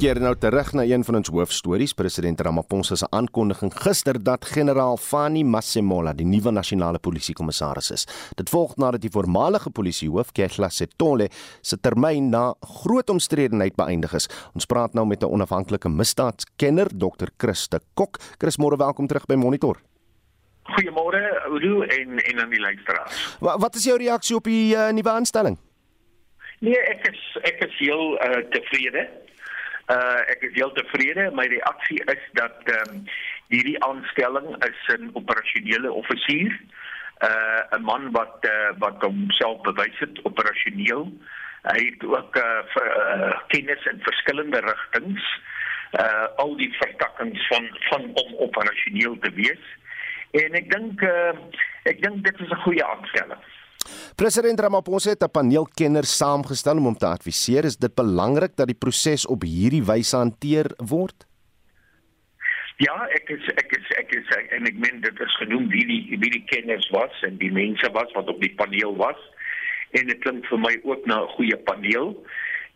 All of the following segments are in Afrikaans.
keer nou terug na een van ons hoofstories, president Ramaphosa se aankondiging gister dat generaal Fani Masemola die nuwe nasionale polisiekommissaris is. Dit volg nadat die voormalige polisiehoof Kehla Setole se termyn na groot omstredenheid beëindig is. Ons praat nou met 'n onafhanklike misdaadkenner, Dr. Christe Kok. Chris, môre welkom terug by Monitor. Goeiemôre, Oudo en en aan die luisteraars. Wat, wat is jou reaksie op die uh, nuwe aanstelling? Nee, ek is ek is heel uh, tevrede. Uh ek is heel tevrede. My reaksie is dat ehm um, hierdie aanstelling is 'n operasionele offisier. Uh 'n man wat uh, wat homself bewys het operasioneel. Hy het ook uh, vir, uh kennis in verskillende rigtings. Uh al die vertakkings van van om operasioneel te wees. En ek dink uh ek dink dit is 'n goeie aanstelling. President Ramaphosa het 'n paneel kenners saamgestel om hom te adviseer. Is dit belangrik dat die proses op hierdie wyse hanteer word? Ja, ek is ek is ek is en ek meen dit is genoem wie die wie die kenners was en die mense was wat op die paneel was. En dit klink vir my ook na 'n goeie paneel.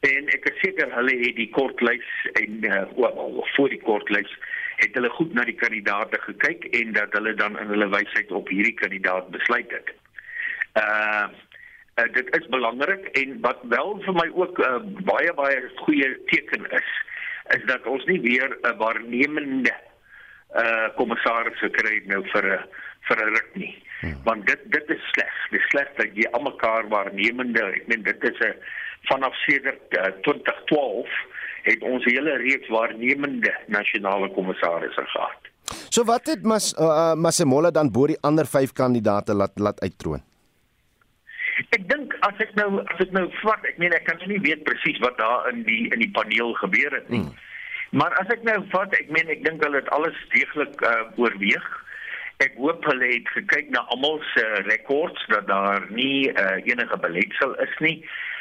En ek is seker hulle het die kortlys en uh, well, voor die kortlys het hulle goed na die kandidaate gekyk en dat hulle dan in hulle wysheid op hierdie kandidaat besluit het. Uh, uh dit is belangrik en wat wel vir my ook 'n uh, baie baie goeie teken is is dat ons nie weer 'n uh, waarnemende uh kommissaris gekry het nou vir 'n vir 'n ruk nie. Hmm. Want dit dit is sleg. Dit is sleg dat jy almekaar waarnemende, ek meen dit is 'n vanaf sedert uh, 2012 het ons hele reeks waarnemende nasionale kommissarisse gehad. So wat het Mas uh, uh Masemola dan bo die ander 5 kandidaate laat laat uittroon? Ek dink as ek nou as ek nou vat, ek meen ek kan nie weet presies wat daar in die in die paneel gebeur het nie. Hmm. Maar as ek nou vat, ek meen ek dink hulle het alles deeglik uh, oorweeg. Ek hoop hulle het gekyk na almal se rekords dat daar nie uh, enige beletsel is nie.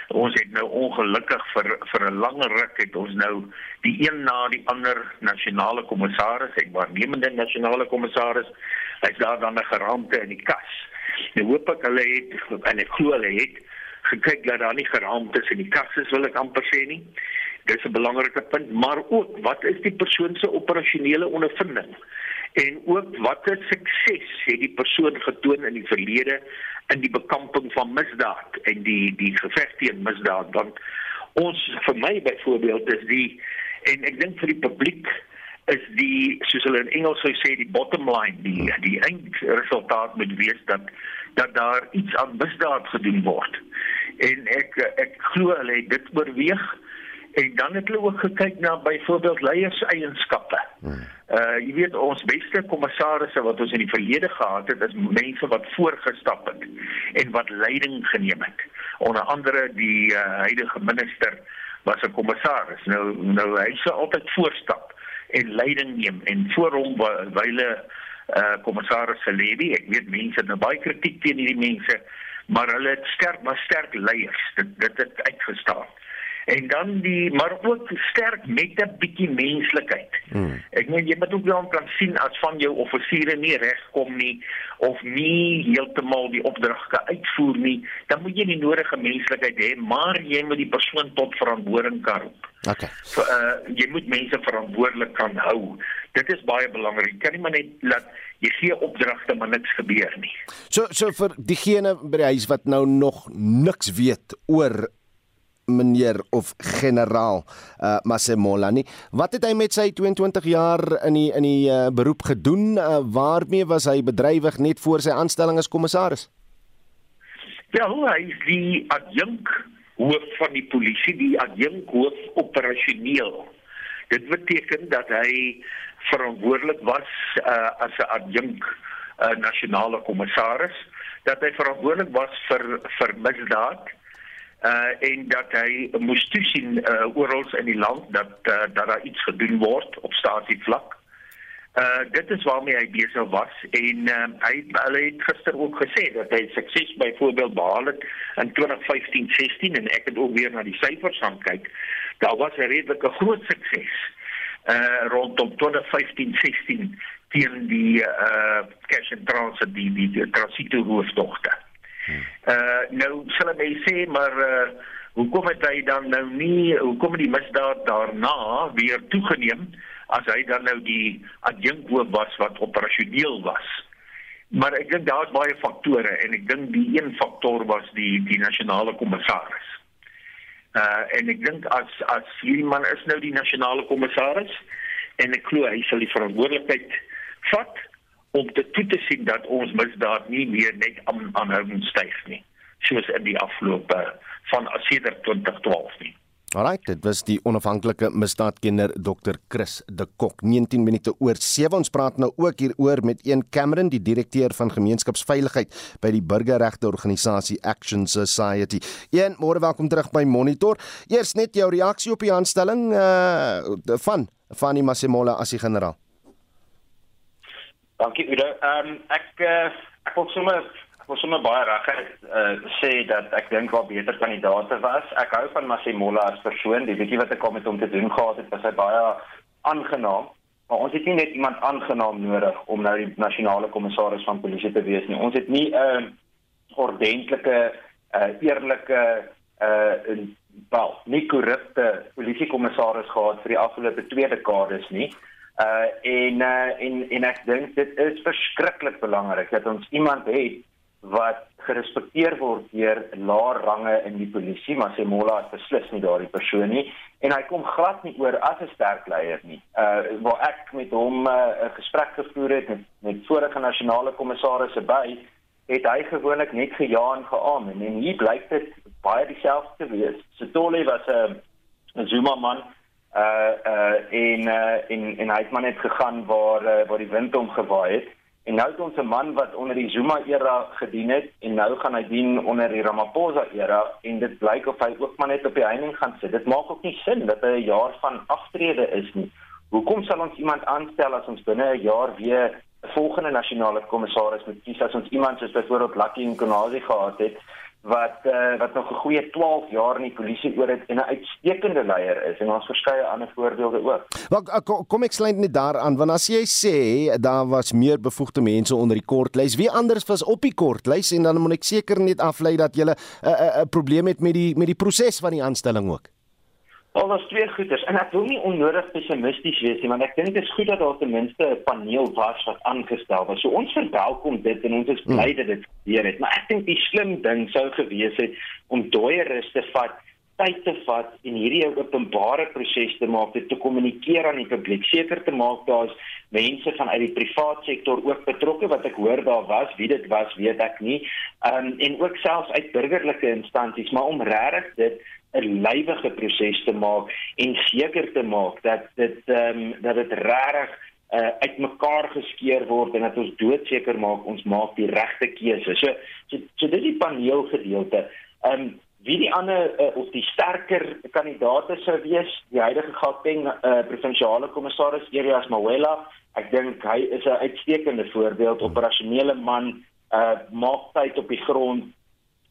Ons het nou ongelukkig vir vir 'n lang ruk het ons nou die een na die ander nasionale kommissaris, ek waarnemende nasionale kommissaris, hy's daar dan 'n geraamte in die kas. Nou hoop ek hulle het en ek glo hulle het gekyk dat daar nie geraamtes in die kas is wil ek amper sê nie. Dis 'n belangrike punt, maar ook wat is die persoon se operasionele ondervinding? En ook watter sukses het die persoon getoon in die verlede in die bekamping van misdaad en die die geveg teen misdaad want ons vir my byvoorbeeld is die en ek dink vir die publiek is die soos hulle in Engels sou sê die bottom line die die eindresultaat moet wees dat dat daar iets aan misdaad gedoen word. En ek ek glo hulle het dit oorweeg en dan het hulle ook gekyk na byvoorbeeld leierseienskappe. Uh jy weet ons beste kommissarisse wat ons in die verlede gehad het, is mense wat voorgestap het en wat leiding geneem het. Onder andere die uh, huidige minister was 'n kommissaris. Nou nou hy sou altyd voorstap en leiding neem en voor hom wyle uh kommissaris Celebi ek weet mense het nou baie kritiek teen hierdie mense maar hulle het sterk maar sterk leiers dit dit het uitgestaan en dan die maar ook sterk met 'n bietjie menslikheid. Hmm. Ek meen jy moet ook wel kan sien as van jou offisiere nie regkom nie of nie heeltemal die opdragte uitvoer nie, dan moet jy die nodige menslikheid hê, maar jy moet die persoon tot verantwoording kan roep. Okay. So, uh jy moet mense verantwoordelik kan hou. Dit is baie belangrik. Kan nie maar net laat jy gee opdragte maar niks gebeur nie. So so vir diegene by die huis wat nou nog niks weet oor meneer of generaal uh, Masemola nie. Wat het hy met sy 22 jaar in die in die uh, beroep gedoen? Uh, waarmee was hy bedrywig net voor sy aanstelling as kommissaris? Ja, hy is die adjunk hoof van die polisie, die adjunk hoof operasioneel. Dit beteken dat hy verantwoordelik was uh, as 'n adjunk uh, nasionale kommissaris, dat hy verantwoordelik was vir vir misdaad uh en dat hy moes toesien uh oral in die land dat uh, dat daar iets gedoen word op stasievlak. Uh dit is waarmee hy besig was en uh, hy hulle het gister ook gesê dat hy sukses byvoorbeeld behaal het in 2015-16 en ek het ook weer na die syfers gaan kyk. Daar was 'n redelike groot sukses uh rondom 2015-16 teen die uh cash and transit die die, die transito hoofdogter. Uh nou sal ek sê maar uh hoekom het hy dan nou nie hoekom het die misdaad daarna weer toegeneem as hy dan nou die adjunkhoof was wat operasioneel was? Maar ek dink daar's baie faktore en ek dink die een faktor was die die nasionale kommissaris. Uh en ek dink as as hierdie man is nou die nasionale kommissaris en ek glo hy sal die verantwoordelikheid vat om te toe te sien dat ons misdaad nie meer net aan aanhoudend styg nie soos in die afgelope van sedert 2012 nie. Alright, dit was die onafhanklike misdaadkenner Dr. Chris de Kok. 19 minute oor 7 ons praat nou ook hier oor met een Cameron, die direkteur van gemeenskapsveiligheid by die burgerregte organisasie Action Society. Een, môre welkom terug by Monitor. Eers net jou reaksie op die aanstelling uh van Fanny Masemola as die generaal. Dankie Udo. Ehm um, ek uh, ek wil sommer Ek wil sommer baie regtig uh, sê dat ek dink waar beter kandidaate was. Ek hou van Masimola as persoon. Die bietjie wat ek al met hom te doen gehad het, was hy baie aangenaam. Maar ons het nie net iemand aangenaam nodig om nou die nasionale kommissaris van polisie te wees nie. Ons het nie 'n uh, ordentlike, uh, eerlike uh wel, nie korrupte polisiekommissaris gehad vir die afgelope 2 dekades nie. Uh en uh, en en ek dink dit is verskriklik belangrik dat ons iemand het wat gerespekteer word deur laer range in die polisie, maar Semola is beslis nie daardie persoon nie en hy kom glad nie oor as 'n sterk leier nie. Uh waar ek met hom 'n uh, gesprek gevoer het met met vorige nasionale kommissarisse by, het hy gewoonlik net geja en geamen en hier blyk dit baie dieselfde te wees. Sitole was 'n uh, Zuma man uh uh in uh, in in hy het maar net gegaan waar uh, waar die wind hom gewaai het. En nou het ons 'n man wat onder die Zuma era gedien het en nou gaan hy dien onder die Ramaphosa era en dit blyk of hy ook maar net op die heining gaan sit. Dit maak ook nie sin dat hy 'n jaar van aftrede is nie. Hoekom sal ons iemand aanstel as ons binne 'n jaar weer 'n volgende nasionale kommissaris moet kies as ons iemand soos byvoorbeeld Lucky Nkosi gehad het? Wat uh, wat nog 'n goeie 12 jaar in die polisie oor het en 'n uitstekende leier is en ons verskeie ander voorbeelde ook. Maar eh, kom ek sluit net daaraan want as jy sê daar was meer bevoegde mense onder die kortlys, wie anders was op die kortlys en dan moet ek seker net aflei dat jy 'n 'n probleem het met die met die proses van die aanstelling ook. Al was twee goeders en ek wil nie onnodig pessimisties wees nie, want ek dink dit is goed dat daar ten minste 'n paneel was wat aangestel was. So ons verwelkom dit en ons is bly hmm. dat dit gebeur het. Maar ek dink die slim ding sou gewees het om dooie rus te vat, tyd te vat en hierdie 'n openbare proses te maak, dit te kommunikeer aan die publiek, seker te maak daar's mense vanuit die privaat sektor ook betrokke wat ek hoor daar was, wie dit was, weet ek nie. Um, en ook selfs uit burgerlike instansies, maar om regtig dit 'n lywige proses te maak en seker te maak dat dit ehm um, dat dit regtig uh, uitmekaar geskeur word en dat ons doodseker maak ons maak die regte keuse. So so, so dis die paneel gedeelte. Ehm um, wie die ander uh, of die sterker kandidaate sou wees, die huidige Gauteng uh, provinsiale kommissaris Erias Mawela, ek dink hy is 'n uitstekende voorbeeld, operasionele man, uh, maak tyd op die grond.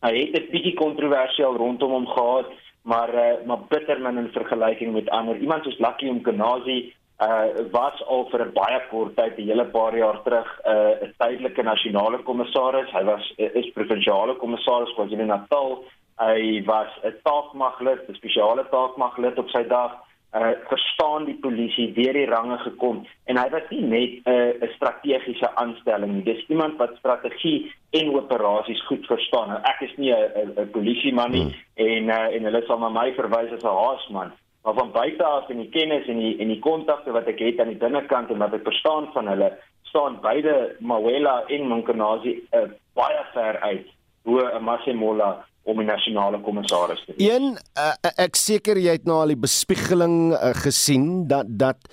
Hy het 'n bietjie kontroversieel rondom hom gehad maar uh, maar bitter min in vergelyking met ander. Iemand soos Lucky Mkhonazi uh was al vir 'n baie kort tyd, 'n hele paar jaar terug, uh, 'n uh, tydelike nasionale kommissaris. Hy was uh, is provinsiale kommissaris van KwaZulu-Natal. Hy was 'n taakmaglid, 'n spesiale taakmaglid op sy dag uh verstaan die polisie deur die range gekom en hy was nie net 'n uh, 'n strategiese aanstelling nie. Dis iemand wat strategie en operasies goed verstaan. Nou, ek is nie 'n 'n polisieman nie hmm. en uh, en hulle sal na my verwys as 'n haasman. Maar van buite af en die kennis en die en die kontakte wat ek het aan die binnekant en wat ek verstaan van hulle staan beide Mawela en Mnkonazi uh, baie ver uit hoe 'n Masemola om die nasionale kommissaris te wees. Een uh, ek seker jy het nou al die bespiegeling uh, gesien dat dat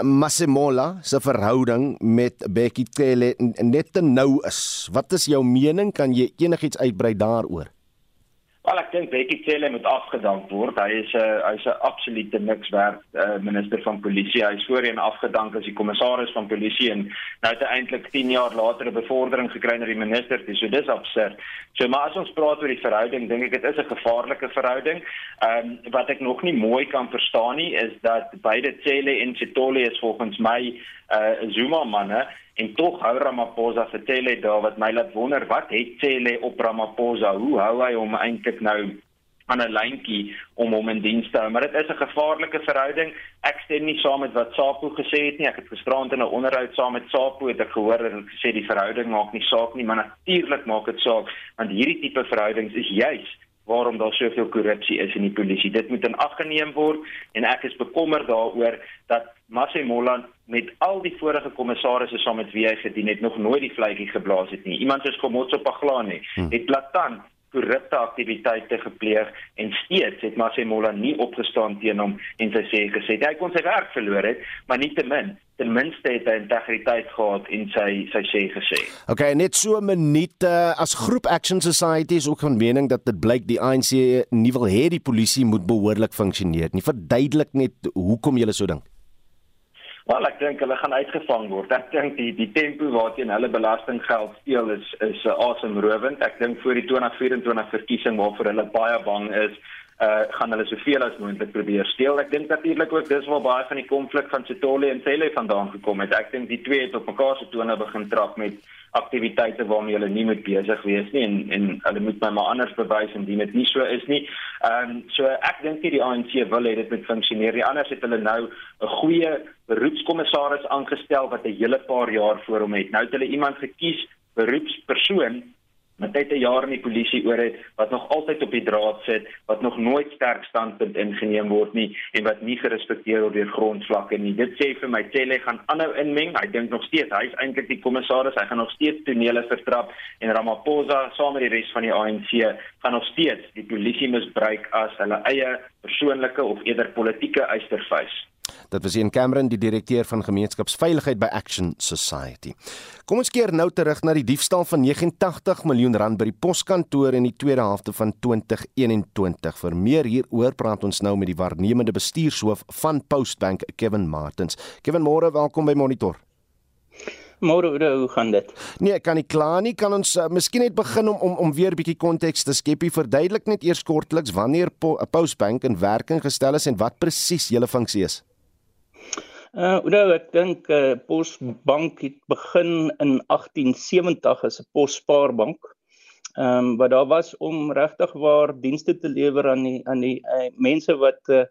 Masemola se verhouding met Becky Cele net te nou is. Wat is jou mening? Kan jy enigiets uitbrei daaroor? Wel ek dink Becky Cele moet afgedank word. Hy is 'n uh, hy's 'n absolute niks werd uh, minister van polisie. Hy is voorheen afgedank as die kommissaris van polisie en nou het hy eintlik 10 jaar later 'n bevordering gekry na die minister. So dis absurd. So maar as ons praat oor die verhouding, dink ek dit is 'n gevaarlike verhouding. Ehm um, wat ek nog nie mooi kan verstaan nie is dat beide Cele en Sitole is volgens my uh Zuma manne en tog hou Ramaphosa vertel hy daar wat my laat wonder wat het Cele op Ramaphosa hoe hou hy hom eintlik nou aan 'n lyntjie om hom in diens te hou, maar dit is 'n gevaarlike verhouding. Ek stem nie saam met wat Sapo gesê het nie. Ek het gisterand in 'n onderhoud saam met Sapo het ek gehoor hulle gesê die verhouding maak nie saak nie, maar natuurlik maak dit saak want hierdie tipe verhoudings is juis waarom daar soveel korrupsie is in die polisie. Dit moet in ag geneem word en ek is bekommerd daaroor dat Masemola met al die vorige kommissarisse saam met wie hy gedien het nog nooit die vletjie geblaas het nie. Iemand soos Komotso Paglane hmm. het platant korrupte aktiwiteite gepleeg en steeds het Masemola nie opgestaan teen hom en sy sê gesê hy kon sy werk verloor het, maar nietemin ten minste het hy integriteit gehad en sy sy sê gesê. Okay, net so 'n minuut uh, as groep Action Society is ook van mening dat dit blyk die ANC nie wil hê die polisie moet behoorlik funksioneer nie. Verduidelik net hoekom jy so dink. Wel, ek dink hulle gaan uitgevang word. Ek dink die die tempo waarteen hulle belastinggeld steel is is uh, asemrowend. Ek dink voor die 2024 verkiesing waarvoor hulle baie bang is, uh gaan hulle soveel as moontlik probeer steel. Ek dink natuurlik ook dis waar baie van die konflik van Setoli en Cele vandaan gekom het. Ek dink die twee het op mekaar se tone begin trap met aktiwiteite waarmee hulle nie moet besig wees nie en en hulle moet my maar anders bewys indien dit nie so is nie. Ehm um, so ek dink nie die ANC wil hê dit moet funksioneer nie. Anders het hulle nou 'n goeie beroepskommissaris aangestel wat 'n hele paar jaar voor hom het. Nou het hulle iemand gekies beroepspersoon met tyd 'n jaar in die polisie oor het wat nog altyd op die draad sit, wat nog nooit sterk standpunt ingeneem word nie en wat nie gerespekteer word deur grondvlakke nie. Dit sê vir my Telle gaan aanhou inmeng. Hy dink nog steeds hy is eintlik die kommissaris. Hy gaan nog steeds tonele vertrap en Ramaphosa saam met die res van die ANC gaan nog steeds die polisie misbruik as hulle eie persoonlike of eerder politieke eystervuis. Dit was Ian Cameron, die direkteur van gemeenskapsveiligheid by Action Society. Kom ons keer nou terug na die diefstal van 89 miljoen rand by die poskantoor in die tweede helfte van 2021. Vir meer hieroor praat ons nou met die waarnemende bestuurshoof van Postbank, Kevin Martins. Kevin, môre, welkom by Monitor. Môre, hoe gaan dit? Nee, ek kan nie kla nie. Kan ons uh, miskien net begin om om om weer 'n bietjie konteks te skep. Verduidelik net eers kortliks wanneer po Postbank in werking gestel is en wat presies julle funksie is. Uh nou ek dink uh, Posbank het begin in 1870 as 'n posspaarbank. Ehm um, wat daar was om regtig waar dienste te lewer aan die aan die uh, mense wat uh,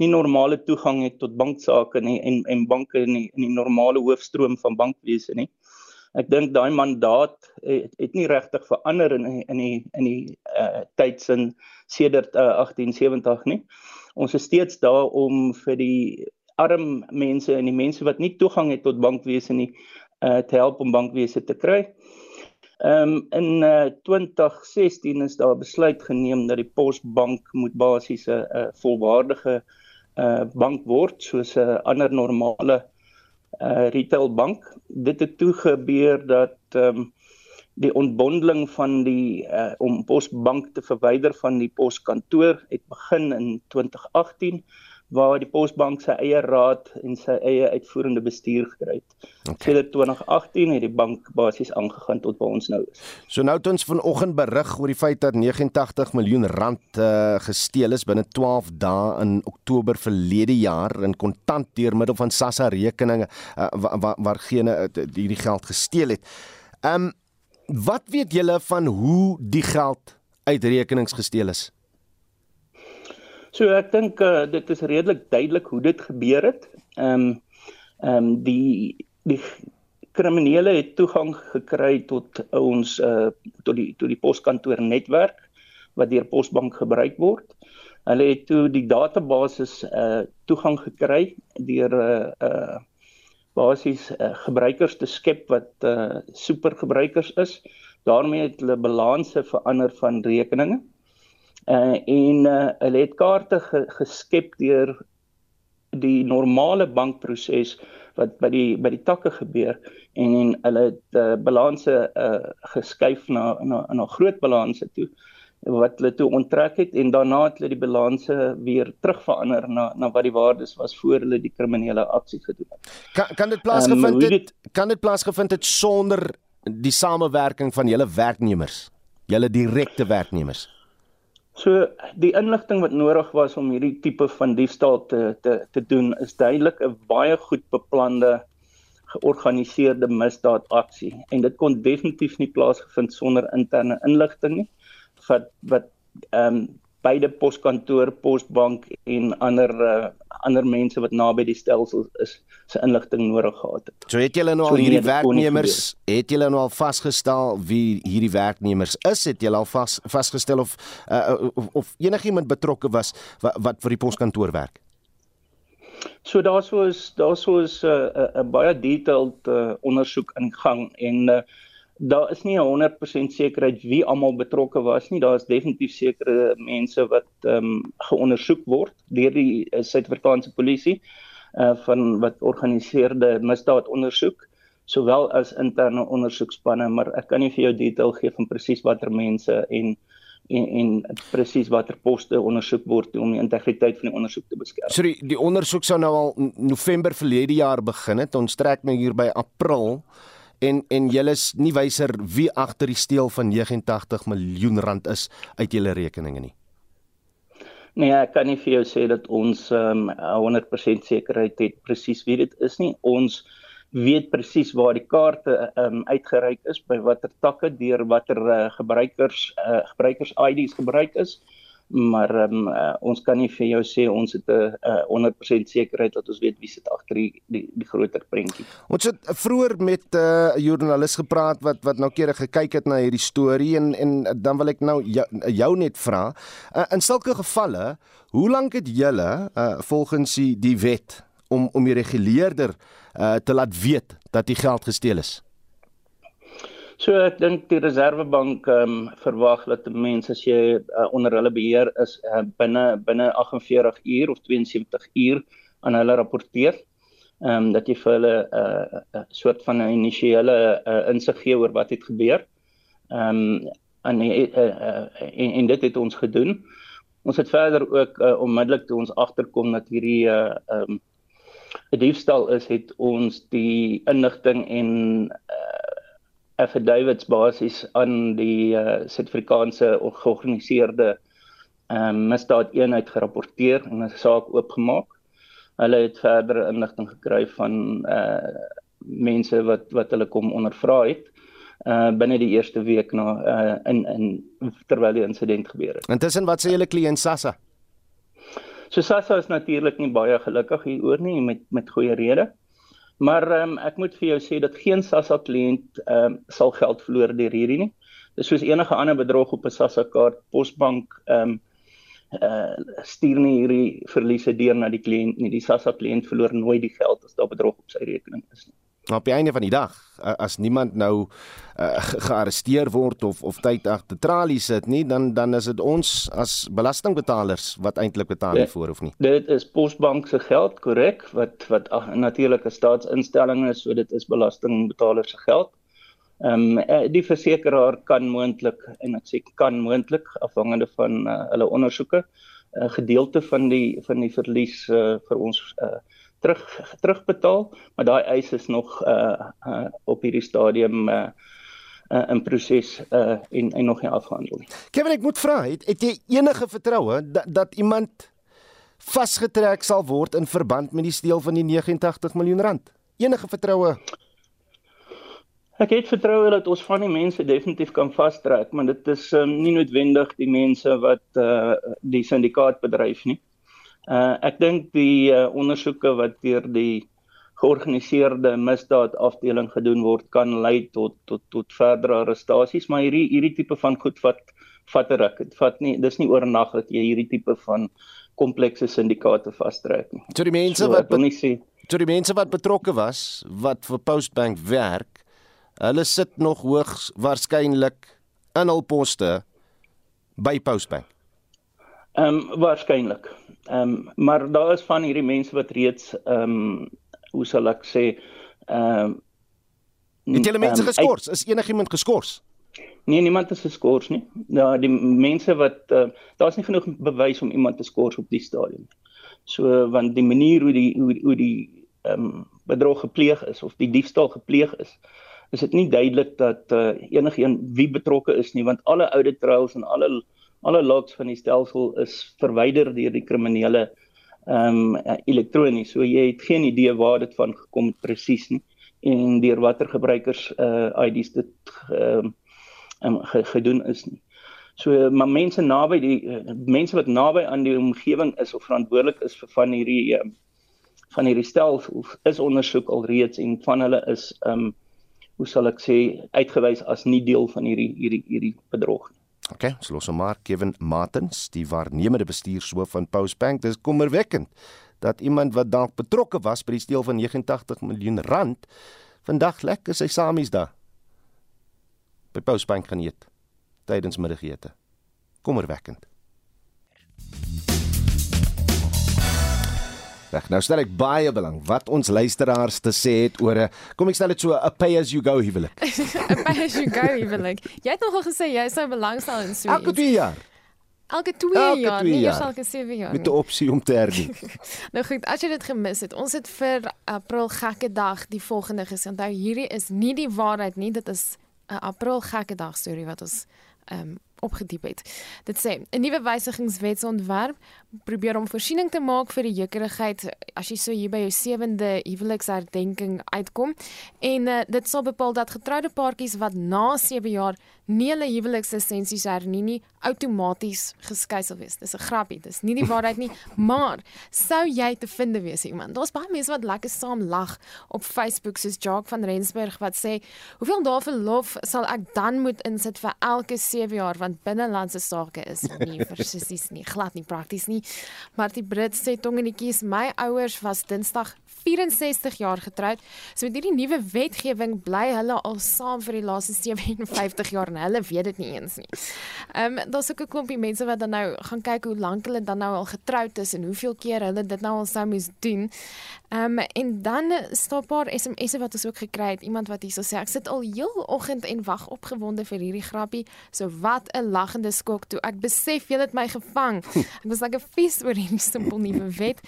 nie normale toegang het tot banksaake nie en en banke in die, in die normale hoofstroom van bankwese nie. Ek dink daai mandaat het, het nie regtig verander in in die in die uh, tydsin sedert uh, 1870 nie. Ons is steeds daar om vir die arm mense en die mense wat nie toegang het tot bankwese nie uh te help om bankwese te kry. Ehm um, in uh, 2016 is daar besluit geneem dat die Posbank moet basies 'n uh, volwaardige uh bank word soos 'n uh, ander normale uh retail bank. Dit het toe gebeur dat ehm um, die ontbondeling van die uh om Posbank te verwyder van die poskantoor het begin in 2018 waar die Posbank sy eie raad en sy eie uitvoerende bestuur gekry het. Okay. Sedert 2018 het die bank basies aangegaan tot waar ons nou is. So nou het ons vanoggend berig oor die feit dat 89 miljoen rand uh, gesteel is binne 12 dae in Oktober verlede jaar in kontant deur middel van Sassa rekeninge uh, waar waar waargene uh, hierdie geld gesteel het. Ehm um, wat weet julle van hoe die geld uit rekenings gesteel is? So ek dink uh, dit is redelik duidelik hoe dit gebeur het. Ehm um, ehm um, die die kriminele het toegang gekry tot ons uh tot die tot die poskantoor netwerk wat deur Posbank gebruik word. Hulle het toe die database uh toegang gekry deur uh, uh basies uh, gebruikers te skep wat uh supergebruikers is. daarmee het hulle balanse verander van rekeninge uh, en uh, hulle het kaarte ge, geskep deur die normale bankproses wat by die by die takke gebeur en en hulle het uh, balanse uh, geskuif na na na groot balanse toe wat hulle toe onttrek het en daarna het hulle die balanse weer terugverander na na wat die waardes was voor hulle die kriminele aksie gedoen het. Kan kan dit plaasgevind um, het kan dit plaasgevind het sonder die samewerking van julle werknemers, julle direkte werknemers? So die inligting wat nodig was om hierdie tipe van diefstal te te te doen is duidelik 'n baie goed beplande georganiseerde misdaadaksie. En dit kon definitief nie plaasgevind sonder interne inligting nie wat wat ehm um, beide poskantoor, posbank en ander uh, ander mense wat naby die stelsel is se inligting nodig gehad het. So het julle nou al so hierdie werknemers, het julle nou al vasgestel wie hierdie werknemers is? Het julle al vas vasgestel of uh, of, of enigiemand betrokke was wat, wat vir die poskantoor werk? So daar sou is daar sou is 'n uh, uh, baie detailed uh, ondersoek in gang en uh, daar is nie 100% sekerheid wie almal betrokke was nie. Daar is definitief sekere mense wat ehm um, geondersoek word deur die uh, Suid-Afrikaanse polisie uh van wat organiseerde misdaad ondersoek sowel as interne ondersoekspanne, maar ek kan nie vir jou detail gee van presies watter mense en en en presies watter poste ondersoek word om die integriteit van die ondersoek te beskerm. So die, die ondersoek sou nou al November verlede jaar begin het. Ons trek nou hier by April en en julle is nie wyser wie agter die steel van 89 miljoen rand is uit julle rekeninge nie. Nee, ek kan nie vir jou sê dat ons um, 100% sekerheid het presies wie dit is nie. Ons weet presies waar die kaarte um, uitgereik is by watter takke deur watter uh, gebruikers uh, gebruikers IDs gebruik is maar um, uh, ons kan nie vir jou sê ons het 'n uh, 100% sekerheid dat ons weet wie sit agter die, die die groter prentjie. Ons het vroeër met 'n uh, joernalis gepraat wat wat noukeurig gekyk het na hierdie storie en en dan wil ek nou jou, jou net vra uh, in sulke gevalle hoe lank het julle uh, volgens die, die wet om om die reguleerder uh, te laat weet dat die geld gesteel is? So ek dink die Reserwebank ehm um, verwag dat mense as jy uh, onder hulle beheer is uh, binne binne 48 uur of 72 uur aan hulle rapporteer. Ehm um, dat jy vir hulle 'n uh, uh, soort van 'n initiële uh, insig gee oor wat het gebeur. Ehm um, en, uh, uh, en en dit het ons gedoen. Ons het verder ook uh, onmiddellik toe ons agterkom dat hierdie uh, ehm um, 'n diefstal is, het ons die inligting en uh, affidavits basies aan die uh, Suid-Afrikaanse georganiseerde ehm um, misdaadeenheid gerapporteer en 'n saak oopgemaak. Hulle het verdere inligting gekry van uh mense wat wat hulle kom ondervra het uh binne die eerste week na uh in in terwyl die insident gebeur het. Intussen wat sê julle kliënt Sassa? So Sassa is natuurlik nie baie gelukkig hieroor nie met met goeie redes. Maar um, ek moet vir jou sê dat geen SASSA kliënt um, sal geld verloor deur hierdie nie. Dis soos enige ander bedrog op 'n SASSA kaart, Posbank ehm um, uh stuur nie hierdie verliese deur na die kliënt nie. Die SASSA kliënt verloor nooit die geld as daar bedrog op sy rekening is nie. Maar op die einde van die dag as niemand nou uh, gearresteer word of of tyd agter tralies sit nie dan dan is dit ons as belastingbetalers wat eintlik betaal ja, voor of nie. Dit is Posbank se geld korrek wat wat natuurlik 'n staatsinstelling is so dit is belastingbetalers se geld. Ehm um, die versekeraar kan moontlik en ek sê kan moontlik afhangende van uh, hulle ondersoeke 'n uh, gedeelte van die van die verlies uh, vir ons uh, terug terugbetaal, maar daai eis is nog uh, uh op hierdie stadium uh, uh in proses uh en en nog nie afgehandel nie. Kevin, ek moet vra, het, het jy enige vertroue dat dat iemand vasgetrek sal word in verband met die steel van die 89 miljoen rand? Enige vertroue? Ek het vertroue dat ons van die mense definitief kan vastrek, maar dit is um, nie noodwendig die mense wat uh die syndikaat bedryf nie. Uh ek dink die uh, ondersoeke wat deur die georganiseerde misdaad afdeling gedoen word kan lei tot tot tot verdere arrestasies, maar hierdie hierdie tipe van goed vat vat ruk. Dit vat nie dis nie oornag dat jy hierdie tipe van komplekse syndikaate vastrek nie. So die mense so, wat nie sê So die mense wat betrokke was wat vir Postbank werk, hulle sit nog hoogs waarskynlik in hul poste by Postbank. Ehm um, waarskynlik. Ehm um, maar daar is van hierdie mense wat reeds ehm um, hoe sal ek sê ehm um, Het julle mense um, geskort? Is enigiemand geskort? Nee, niemand is geskort nie. Ja, die mense wat uh, daar's nie genoeg bewys om iemand te skort op die stadium. So want die manier hoe die hoe, hoe die ehm um, bedrog gepleeg is of die diefstal gepleeg is, is dit nie duidelik dat uh, enigiemand wie betrokke is nie, want alle audit trails en alle alle logs van die stelsel is verwyder deur die kriminele ehm um, elektronies. So jy het geen idee waar dit van gekom het presies nie en deur watter gebruikers uh IDs dit ehm um, um, gedoen is nie. So maar mense naby die uh, mense wat naby aan die omgewing is of verantwoordelik is vir van hierdie uh, van hierdie stel is ondersoek alreeds en van hulle is ehm um, hoe sal ek sê uitgewys as nie deel van hierdie hierdie hierdie bedrog nie. OK, so los maar Kevin Martins, die waarnemende bestuurshoof van Postbank. Dis kommerwekkend dat iemand wat dalk betrokke was by die steel van 89 miljoen rand vandag lekker sy samies daar by Postbank gaan eet tydens middagete. Kommerwekkend. Reg, nou stel ek baie belang wat ons luisteraars te sê het oor 'n kom ek stel dit so 'n pay as you go huwelik. 'n Pay as you go huwelik. Jy het nogal gesê jy sou belangstel in so iets. Elke 2 jaar. Elke 2 jaar, nie eers elke 7 jaar. Met 'n opsie om te hernie. nou goed, as jy dit gemis het, ons het vir April gekke dag die volgende gesê. Onthou, hierdie is nie die waarheid nie, dit is 'n April gekke dag storie wat ons ehm um, opgediep het. Dit sê 'n nuwe wysigingswetsontwerp probeer om voorsiening te maak vir die jekerigheid as jy so hier by jou sewende huweliksherdenking uitkom en uh, dit sal bepaal dat getroude paartjies wat na 7 jaar nie hulle huwelikslisensies hernie nie outomaties geskei sal wees. Dis 'n grappie, dis nie die waarheid nie, maar sou jy te vind wees iemand. Daar's baie mense wat lekker saam lag op Facebook soos Jacques van Rensburg wat sê, "Hoeveel dae verlof sal ek dan moet insit vir elke 7 jaar want binnelandse sake is nie versies nie, glad nie prakties nie." Maar die Brit sê tongenetjies, my ouers was Dinsdag 64 jaar getroud. So met hierdie nuwe wetgewing bly hulle al saam vir die laaste 57 jaar en hulle weet dit nie eens nie. Ehm um, daar's ook 'n klompie mense wat dan nou gaan kyk hoe lank hulle dan nou al getroud is en hoeveel keer hulle dit nou al sou moes doen. Ehm um, en dan stop paar SMS'e wat ons ook gekry het. Iemand wat hierso sê ek sit al heel oggend en wag opgewonde vir hierdie grappie. So wat 'n lagende skok toe ek besef jy het my gevang. Ek was like 'n vies oor hierdie simpel nuwe wet.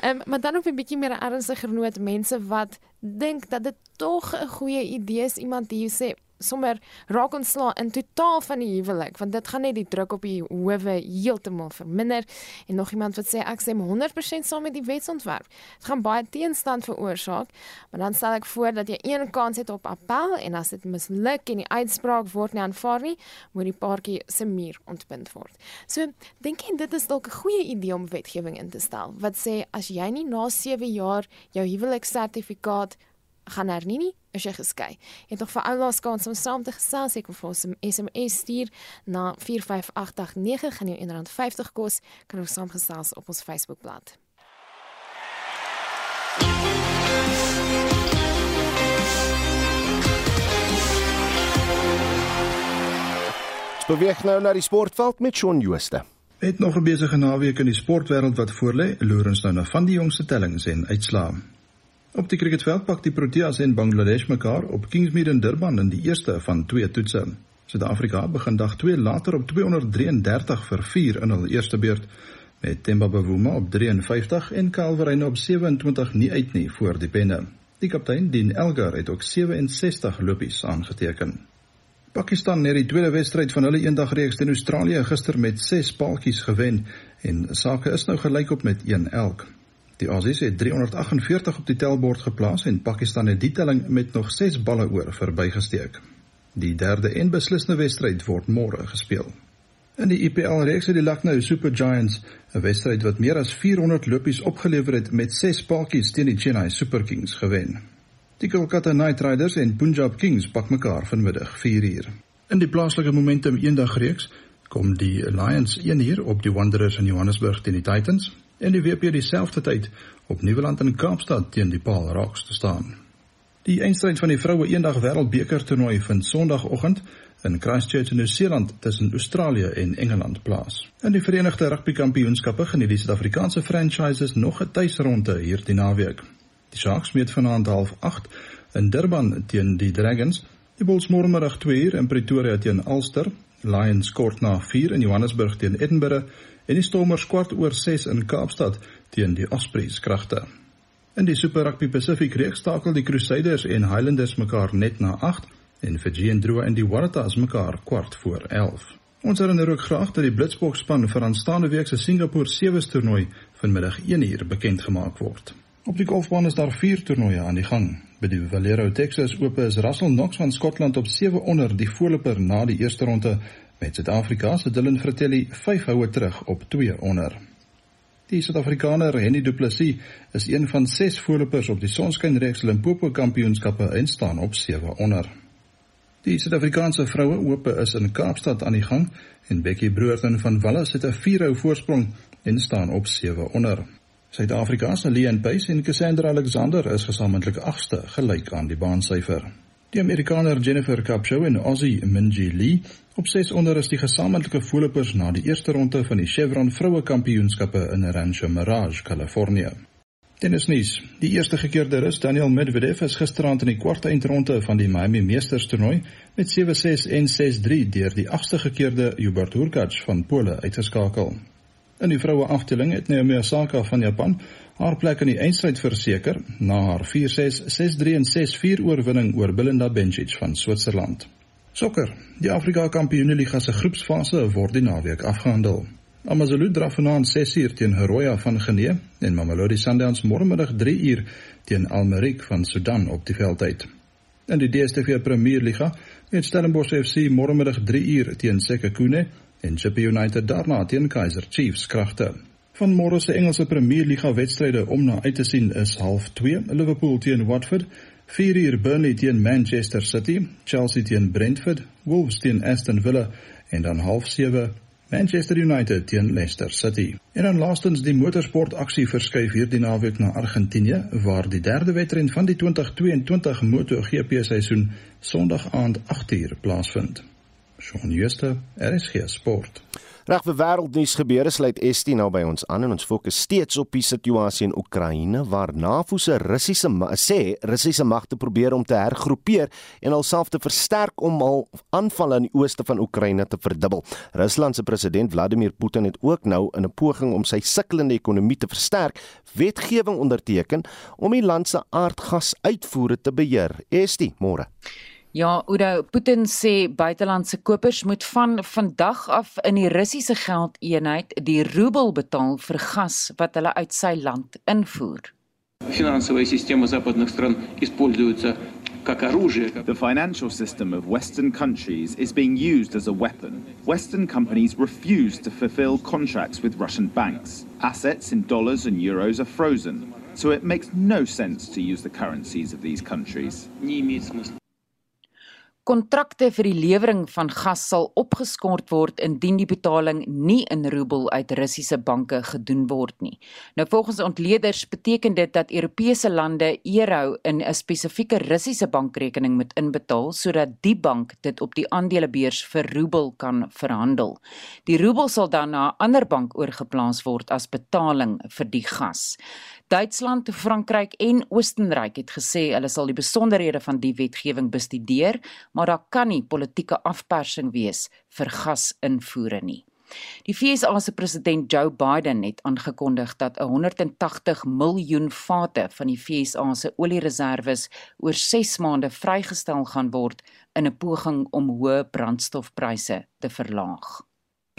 Ehm um, maar dan op 'n bietjie meer ernstiger noot mense wat dink dat dit tog 'n goeie idee is iemand hier sê sommer raak ontslaan in totaal van die huwelik want dit gaan net die druk op die howe heeltemal verminder en nog iemand wat sê ek sê 100% saam met die wetsontwerp. Dit gaan baie teenstand veroorsaak, maar dan stel ek voor dat jy een kans het op appel en as dit misluk en die uitspraak word nie aanvaar nie, moet die paartjie se muur ontbind word. So, dink jy dit is dalk 'n goeie idee om wetgewing in te stel wat sê as jy nie na 7 jaar jou huweliksertifikaat gaan hernie nie, is jy geskei. Jy het nog vir oulaas kans om saam te gesels, ek wil vir ons 'n SMS stuur na 45889 gaan jou R1.50 kos, kan ons saam gesels op ons Facebookblad. Beweeg nou na die sportveld met Shaun Jooste. Het nog 'n besige naweek in die sportwêreld wat voorlê. Loer ons nou na van die jongste tellings en uitslae. Op die cricketveld pak die Proteas en Bangladesh mekaar op Kingsmead in Durban in die eerste van twee toetse. Suid-Afrika begin dag 2 later op 233 vir 4 in hul eerste beurt met Themba Bavuma op 53 en Calverine op 27 nie uit nie voor die penne. Die kaptein Dean Elgar het ook 67 lopies aangeteken. Pakistan het die tweede wedstryd van hulle eendagreeks teen Australië gister met 6 paaltjies gewen en sake is nou gelykop met 1 elk. Die Aussies het 348 op die tellbord geplaas en Pakistan het die telling met nog 6 balle oor verbygesteek. Die derde en beslissende wedstryd word môre gespeel. In die IPL reeks het die Lucknow Super Giants 'n wedstryd wat meer as 400 lopies opgelewer het met 6 paadjies teen die Chennai Super Kings gewen. Die Kolkata Knight Riders en Punjab Kings pak mekaar vanmiddag 4uur. In die plaaslike momentum eendag reeks kom die Lions 1uur op die Wanderers in Johannesburg teen die Titans en die WP dieselfde tyd op Nieuweland in Kaapstad teen die Paul Rocks te staan. Die eindstryd van die vroue eendag wêreldbeker toernooi vind Sondagoggend in Christchurch in Nieu-Seeland tussen Australië en Engeland plaas. In die Verenigde Rugby Kampioenskappe geniet die Suid-Afrikaanse franchises nog 'n tuisronde hierdie naweek. Die Sharks meet vanaand half 8 in Durban teen die Dragons, die Bulls môre 2 uur in Pretoria teen Ulster, Lions kort na 4 in Johannesburg teen Edinburgh en die Stormers kwart oor 6 in Kaapstad teen die Ospreys kragte. In die Super Rugby Pacific reeks stakel die Crusaders en Highlanders mekaar net na 8 en Fiji en Drua en die Waratahs mekaar kwart voor 11. Ons herinner ook graag dat die Blitsboks span vir aanstaande week se Singapore Sevens toernooi vanmiddag 1uur bekend gemaak word. Op die golfbaan is daar 4 toernooie aan die gang. By die Valero Texas Ope is Russell Knox van Skotland op 7 onder die voorloper na die eerste ronde Met Suid-Afrika se Dylan Fratelli 5 houe terug op 2 onder. Die Suid-Afrikaner Henny Du Plessis is een van 6 voorlopers op die Sonskynreeks Limpopo Kampioenskappe en staan op 7 onder. Die Suid-Afrikaanse vroue ope is in Kaapstad aan die gang en Becky Broerton van Wallis het 'n 4-hou voorsprong en staan op 7 onder. Suid-Afrika se Leon Pace en Cassandra Alexander is gesamentlik 8ste gelyk aan die baansyfer. Die Amerikaner Jennifer Capshaw en Aussie Minji Lee op 6 onder is die gesamentlike voorlopers na die eerste ronde van die Chevron Vroue Kampioenskappe in Rancho Mirage, Kalifornië. Tennisnuus. Die eerste gekeerde Rus Daniel Medvedev is gisterand in die kwarte eindronde van die Miami Masters toernooi met 7-6 en 6-3 deur die agste gekeerde Hubert Hurkacz van Pole uitgeskakel. In die vroue afdeling het Naomi Osaka van Japan haar plek in die eindstryd verseker na haar 4-6, 6-3 en 6-4 oorwinning oor Belinda Bencic van Switserland. Sokker. Die Afrika Kampioenligga se groepsfase word die naweek afgehandel. AmaZulu draf vanaand 6uur teen Heroya van Genee en Mamelodi Sundowns môremiddag 3uur teen Almeric van Sudan op die veldtyd. In die DStv Premierliga het Stellenbosch FC môremiddag 3uur teen Sekhukhune en Chippa United daarna teen Kaizer Chiefs kragte. Van môre se Engelse Premierliga wedstryde om na uit te sien is 0:30 Liverpool teen Watford, 4uur Burnley teen Manchester City, Chelsea teen Brentford, Wolves teen Aston Villa en dan 0:30 Manchester United teen Leicester City. En dan laastens die motorsport aksie verskuif hierdie naweek na Argentinië waar die derde wedren van die 2022 MotoGP seisoen Sondag aand 8uur plaasvind. Shaun Schuster, RSG Sport. Reg vir wêreldnuus gebeure sluit Estie nou by ons aan en ons fokus steeds op die situasie in Oekraïne waar NAVO se Russiese sê Russiese magte probeer om te hergroepeer en alself te versterk om al aanvalle in die ooste van Oekraïne te verdubbel. Rusland se president Vladimir Putin het ook nou in 'n poging om sy sukkelende ekonomie te versterk, wetgewing onderteken om die land se aardgasuitvoere te beheer. Estie, môre. Ja, Udo Putin sê buitelandse kopers moet van vandag af in die Russiese geldeenheid die roebel betaal vir gas wat hulle uit sy land invoer. Финансовая система западных стран используется как оружие. The financial system of Western countries is being used as a weapon. Western companies refuse to fulfill contracts with Russian banks. Assets in dollars and euros are frozen, so it makes no sense to use the currencies of these countries. Kontrakte vir die lewering van gas sal opgeskort word indien die betaling nie in roebel uit Russiese banke gedoen word nie. Nou volgens ontleeders beteken dit dat Europese lande euro in 'n spesifieke Russiese bankrekening moet inbetaal sodat die bank dit op die aandelebeurs vir roebel kan verhandel. Die roebel sal dan na 'n ander bank oorgeplaas word as betaling vir die gas. Duitsland, Frankryk en Oostenryk het gesê hulle sal die besonderhede van die wetgewing bestudeer, maar daar kan nie politieke afpersing wees vir gasinvoere nie. Die FSA se president Joe Biden het aangekondig dat 180 miljoen vate van die FSA se oliereserwes oor 6 maande vrygestel gaan word in 'n poging om hoë brandstofpryse te verlaag.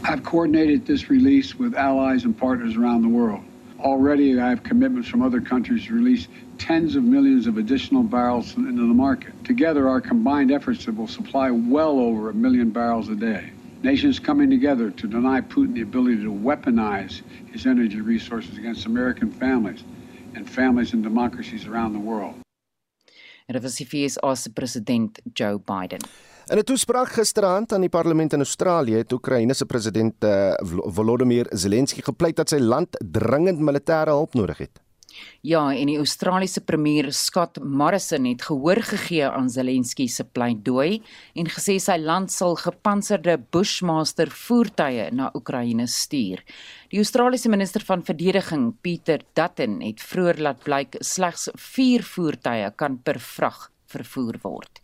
I've coordinated this release with allies and partners around the world. Already, I have commitments from other countries to release tens of millions of additional barrels into the market. Together, our combined efforts will supply well over a million barrels a day. Nations coming together to deny Putin the ability to weaponize his energy resources against American families and families and democracies around the world. En dit was die FSA se president Joe Biden. In 'n toespraak gisteraand aan die parlement in Australië het Oekraïne se president uh, Volodymyr Zelensky gepleit dat sy land dringend militêre hulp nodig het. Ja, en die Australiese premier Scott Morrison het gehoor gegee aan Zelensky se pleidooi en gesê sy land sal gepantserde Bushmaster voertuie na Oekraïne stuur. Die Australiese minister van verdediging, Peter Dutton, het vroeër laat blyk slegs 4 voertuie kan per vrag vervoer word.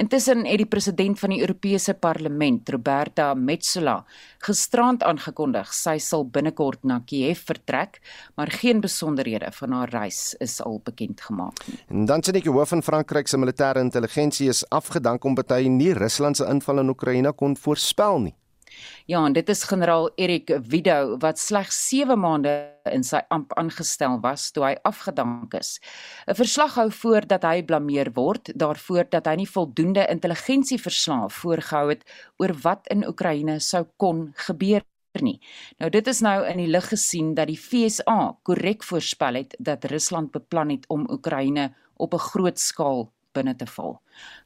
Intussen het die president van die Europese Parlement, Roberta Metsola, gisterand aangekondig sy sal binnekort na Kiev vertrek, maar geen besonderhede van haar reis is al bekend gemaak nie. En dan sê die hoof van Frankryk se militêre intelligensie is afgedank om party nie Rusland se inval in Oekraïne kon voorspel nie. Ja, en dit is generaal Erik Widow wat slegs 7 maande in sy amp aangestel was toe hy afgedank is. 'n Verslag hou voor dat hy blameer word daarvoor dat hy nie voldoende intelligensieverslae voorgehou het oor wat in Oekraïne sou kon gebeur nie. Nou dit is nou in die lig gesien dat die FSA korrek voorspel het dat Rusland beplan het om Oekraïne op 'n groot skaal binne te val.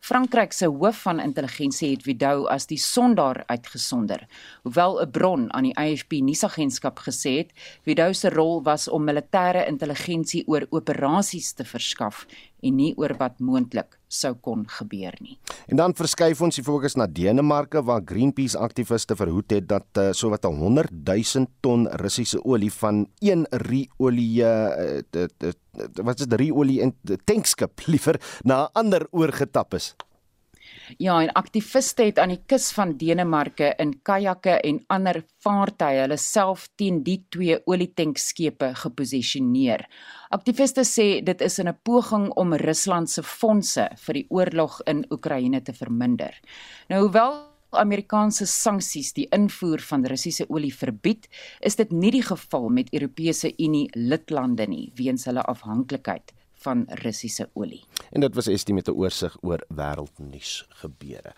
Frankryk se hoof van intelligensie het Vidou as die sondaar uitgesonder. Hoewel 'n bron aan die AFP nuusagentskap gesê het, Vidou se rol was om militêre intelligensie oor operasies te verskaf en nie oor wat moontlik sou kon gebeur nie. En dan verskuif ons die fokus na Denemarke waar Greenpeace aktiviste verhoed het dat uh, sowat 100 000 ton Russiese olie van een ru-olie uh, wat is dit ru-olie in tankskip liewer na 'n ander oorgetap is. Ja, en aktiviste het aan die kus van Denemarke in kajakke en ander vaartuie hulle self teen die twee olietankkepe geposisioneer. Aktiviste sê dit is in 'n poging om Rusland se fondse vir die oorlog in Oekraïne te verminder. Nou hoewel Amerikaanse sanksies die invoer van Russiese olie verbied, is dit nie die geval met Europese Unie lidlande nie weens hulle afhanklikheid van Russiese olie. En dit was Estie met 'n oorsig oor wêreldnuus gebeure.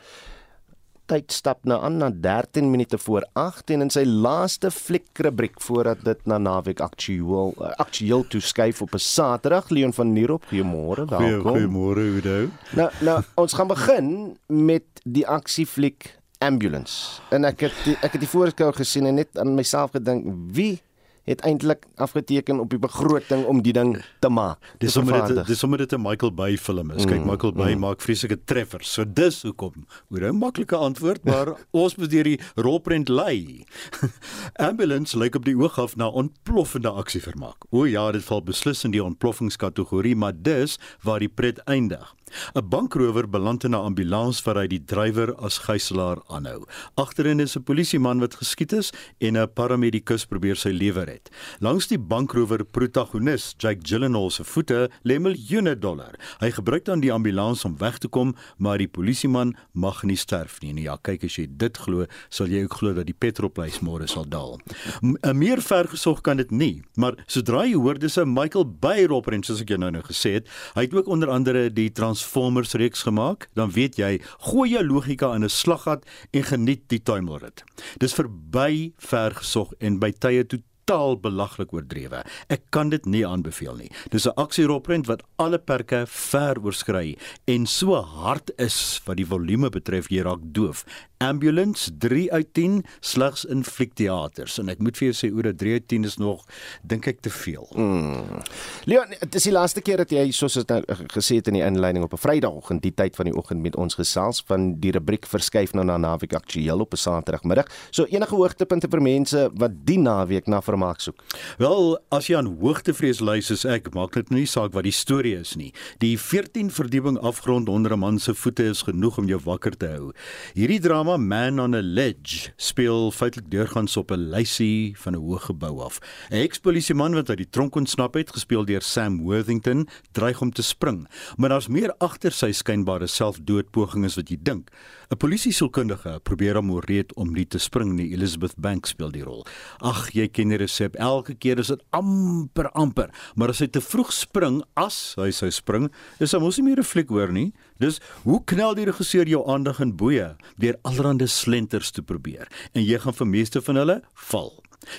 Tyd stap nou aan na 13 minute voor 8 en in sy laaste fliekrubriek voordat dit na naweek aktueel uh, aktueel toe skuif op 'n Saterdag Leon van Nierop goeiemôre welkom goeiemôre Udo nou nou ons gaan begin met die aksiefliek ambulance en ek het die, ek het die voorskou gesien en net aan myself gedink wie het eintlik afgeteken op die begroting om die ding te maak. Dis sommer dit dis sommer dit 'n Michael Bay film is. Kyk, mm, Michael Bay mm. maak vreeslike treffers. So dis hoekom. Oor 'n maklike antwoord, maar ons moet deur die rolprent lei. Ambulance lyk op die oog af na ontploffende aksie vermaak. O ja, dit val beslis in die ontploffingskategorie, maar dis waar die pret eindig. 'n Bankrower beland in 'n ambulans waar hy die drywer as gijslaer aanhou. Agterin is 'n polisieman wat geskiet is en 'n paramedikus probeer sy lewe red. Langs die bankrower protagonis, Jake Gyllenhaal se voete lê miljoene dollar. Hy gebruik dan die ambulans om weg te kom, maar die polisieman mag nie sterf nie. En ja, kyk as jy dit glo, sal jy ook glo dat die petrolprys môre sal daal. 'n Meer vergesog kan dit nie, maar sodra jy hoor dis 'n Michael Bay rolprent soos ek jou nou nou gesê het, hy het ook onder andere die Transformers reeks gemaak, dan weet jy, gooi jou logika in 'n slaggat en geniet die tuimelrit. Dis verby vergesog en by tye totaal belaglik oordrewe. Ek kan dit nie aanbeveel nie. Dis 'n aksieroprent wat alle perke ver oorskry en so hard is wat die volume betref jy raak doof. Ambulance 3 uit 10 slegs in fliekteaters en ek moet vir jou sê oor 3 uit 10 is nog dink ek te veel. Mm. Leon, dit is die laaste keer dat jy soos het nou gesê het in die inleiding op 'n Vrydagoggend die tyd van die oggend met ons gesels van die rubriek verskuif nou na naweek aktueel op 'n Saterdagmiddag. So enige hoogtepunte vir mense wat die naweek na vermaak soek. Wel, as jy aan hoogtevrees lui soos ek, maak dit nie saak wat die storie is nie. Die 14 verdieping afgrond onder 'n man se voete is genoeg om jou wakker te hou. Hierdie drama Man on a Ledge speel feitelik deurgangs op 'n lysie van 'n hoë gebou af. 'n Ekspolisieman wat uit die tronk ontsnap het, gespeel deur Sam Worthington, dreig om te spring, maar daar's meer agter sy skynbare selfdoodpoging as wat jy dink. 'n Polisiesielkundige probeer hom ooreed om nie te spring nie. Elizabeth Banks speel die rol. Ag, jy ken die resep. Elke keer is dit amper amper, maar as hy te vroeg spring, as hy sou spring, is hom mos nie meer 'n fliek hoor nie. Dis hoe knel die regisseur jou aandag in boeye deur allerlei slenters te probeer en jy gaan vir meeste van hulle val.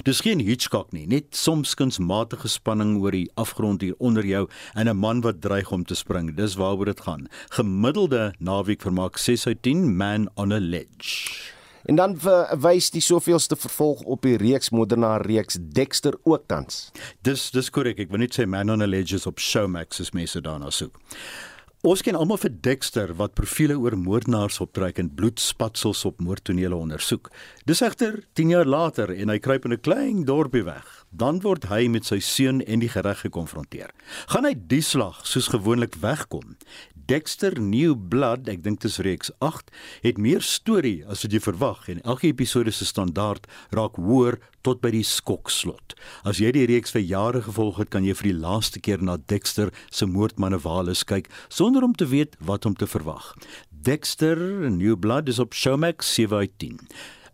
Dis geen Hitchcock nie, net soms kunsmatige spanning oor die afgrond hier onder jou en 'n man wat dreig om te spring. Dis waaroor dit gaan. Gemiddelde naweek vermaak 6 uit 10 Man on a Ledge. En dan wys die soveelste vervolg op die reeks modernaar reeks Dexter ook tans. Dis dis korrek. Ek wil net sê Man on a Ledge is op Showmax as mense daarna soek. Ons ken almal vir Dexter wat profile oor moordenaars optrek en bloedspatsels op moordtonele ondersoek. Dis egter 10 jaar later en hy kruip in 'n klein dorpie weg. Dan word hy met sy seun en die gereg gekonfronteer. Gaan hy die slag soos gewoonlik wegkom? Dexter New Blood, ek dink dit is reeks 8, het meer storie as wat jy verwag en elke episode se standaard raak hoër tot by die skokslot. As jy die reeks vir jare gevolg het, kan jy vir die laaste keer na Dexter se moordmanewales kyk sonder om te weet wat om te verwag. Dexter New Blood is op Showmax 7/10.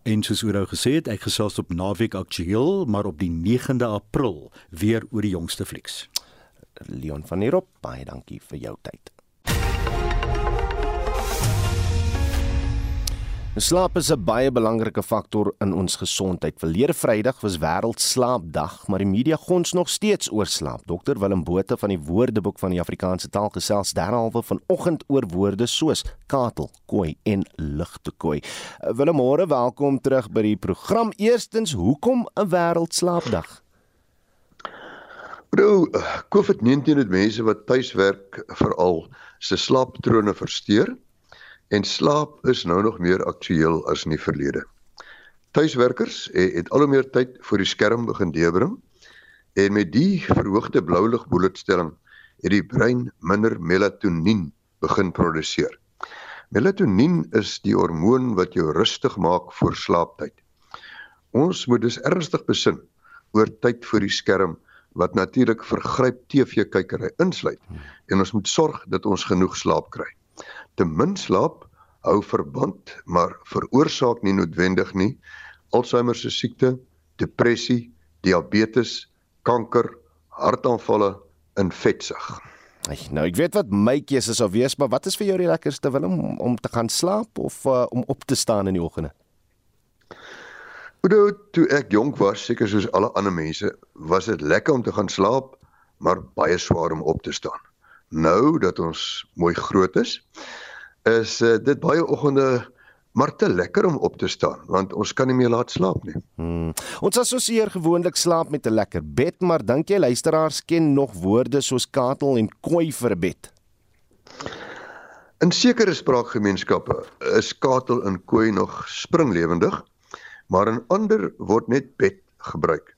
En soos Oudo gesê het, ek gesels op naweek aktueel, maar op die 9de April weer oor die jongste flieks. Leon van Heerop, baie dankie vir jou tyd. Slaap is 'n baie belangrike faktor in ons gesondheid. Verlede Vrydag was wêreldslaapdag, maar die media gons nog steeds oor slaap. Dr Willem Botha van die Woordeboek van die Afrikaanse taal gesels derhalwe vanoggend oor woorde soos katel, kooi en ligtekoi. Willem, môre welkom terug by die program. Eerstens, hoekom 'n wêreldslaapdag? Bro, COVID-19 het mense wat tuiswerk veral se slaappatrone versteur en slaap is nou nog meer aktueel as in die verlede. Tuiswerkers het al hoe meer tyd voor die skerm begin deurbring en met die verhoogde blouligbloedstelling het die brein minder melatonien begin produseer. Melatonien is die hormoon wat jou rustig maak voor slaaptyd. Ons moet dus ernstig besin oor tyd voor die skerm wat natuurlik vergryp TV-kykery insluit en ons moet sorg dat ons genoeg slaap kry te min slaap hou verband, maar veroorsaak nie noodwendig nie Alzheimer se siekte, depressie, diabetes, kanker, hartaanvalle en vetsug. Ek nou ek weet wat my keuse sou wees, maar wat is vir jou die lekkerste wil om om te gaan slaap of uh, om op te staan in die oggende? Oudou, toe ek jonk was, seker soos alle ander mense, was dit lekker om te gaan slaap, maar baie swaar om op te staan. Nou dat ons mooi groot is, is uh, dit baie oggende maar te lekker om op te staan want ons kan nie meer laat slaap nie. Hmm. Ons assosieer gewoonlik slaap met 'n lekker bed, maar dink jy luisteraars ken nog woorde soos katel en kooi vir 'n bed? In sekere spraakgemeenskappe is katel en kooi nog springlewendig, maar in ander word net bed gebruik.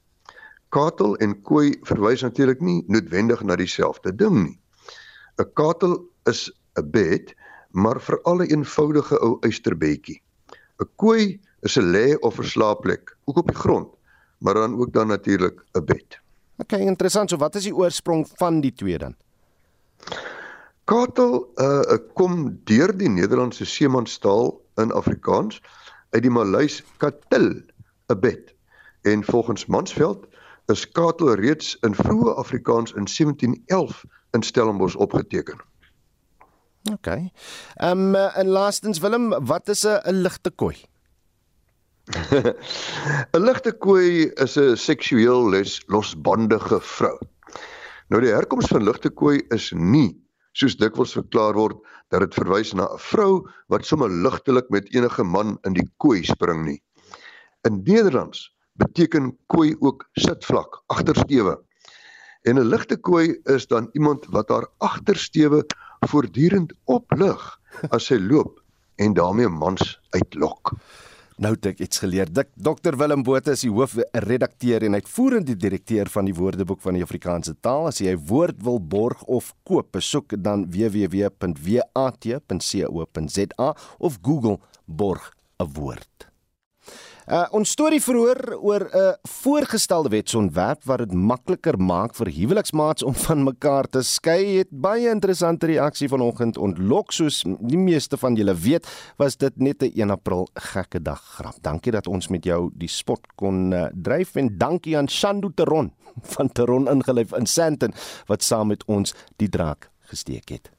Katel en kooi verwys natuurlik nie noodwendig na dieselfde ding nie. 'n Katel is 'n bed, maar veral 'n eenvoudige ou uisterbedjie. 'n Kooi is 'n lê of 'n slaapplek, ook op die grond, maar dan ook dan natuurlik 'n bed. OK, interessant. So wat is die oorsprong van die twee dan? Katel uh kom deur die Nederlandse seemanstaal in Afrikaans uit die Maleis katil, 'n bed. En volgens Mansveld is katel reeds in vroeë Afrikaans in 1711 in Stellenbosch opgeteken. OK. Ehm um, en laastens Willem, wat is 'n ligte kooi? 'n Ligte kooi is 'n seksueel les losbandige vrou. Nou die herkoms van ligte kooi is nie soos dikwels verklaar word dat dit verwys na 'n vrou wat sommer ligtelik met enige man in die kooi spring nie. In Nederlands beteken kooi ook sitvlak, agtersteewe. En 'n ligte kooi is dan iemand wat haar agtersteewe voortdurend oplig as sy loop en daarmee mans uitlok. Nou ek iets geleer. Dik Dr Willem Botha is die hoofredakteur en uitvoerende direkteur van die Woordeboek van die Afrikaanse taal. As jy 'n woord wil borg of koop, besoek dan www.wat.co.za of Google borg 'n woord. Uh, ons storie vroeër oor 'n uh, voorgestelde wetsontwerp wat dit makliker maak vir huweliksmaats om van mekaar te skei het baie interessante reaksie vanoggend ontlok soos die meeste van julle weet was dit net 'n 1 April gekke dag grap. Dankie dat ons met jou die spot kon uh, dryf en dankie aan Shandu Teron van Teron ingelyf in Sandton wat saam met ons die draak gesteek het.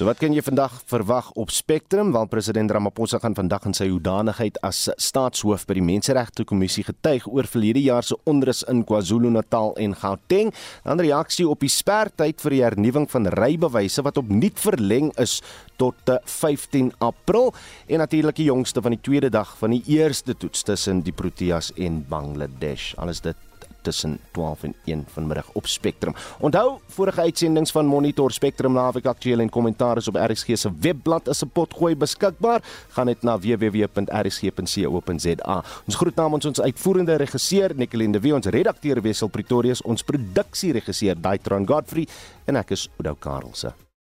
So wat kan jy vandag verwag op Spectrum? Want president Ramaphosa gaan vandag in sy hoedanigheid as staatshoof by die Menseregte Kommissie getuig oor verlede jaar se onrus in KwaZulu-Natal en Gauteng. Dan reaksie op die spertyd vir die hernuwing van rybewyse wat opnuut verleng is tot 15 April en natuurlik die jongste van die tweede dag van die eerste toets tussen die Proteas en Bangladesh. Alles dit tussen 12 en 1 vanmiddag op Spectrum. Onthou, vorige uitsendings van Monitor Spectrum naweek aktueel en kommentaar is op RSG se webblad as 'n potgooi beskikbaar. Gaan net na www.rsg.co.za. Ons groet namens ons uitvoerende regisseur Nicoline de Wet, ons redakteur Wessel Pretorius, ons produksieregisseur Daitron Godfrey en ek is Oudou Karelse.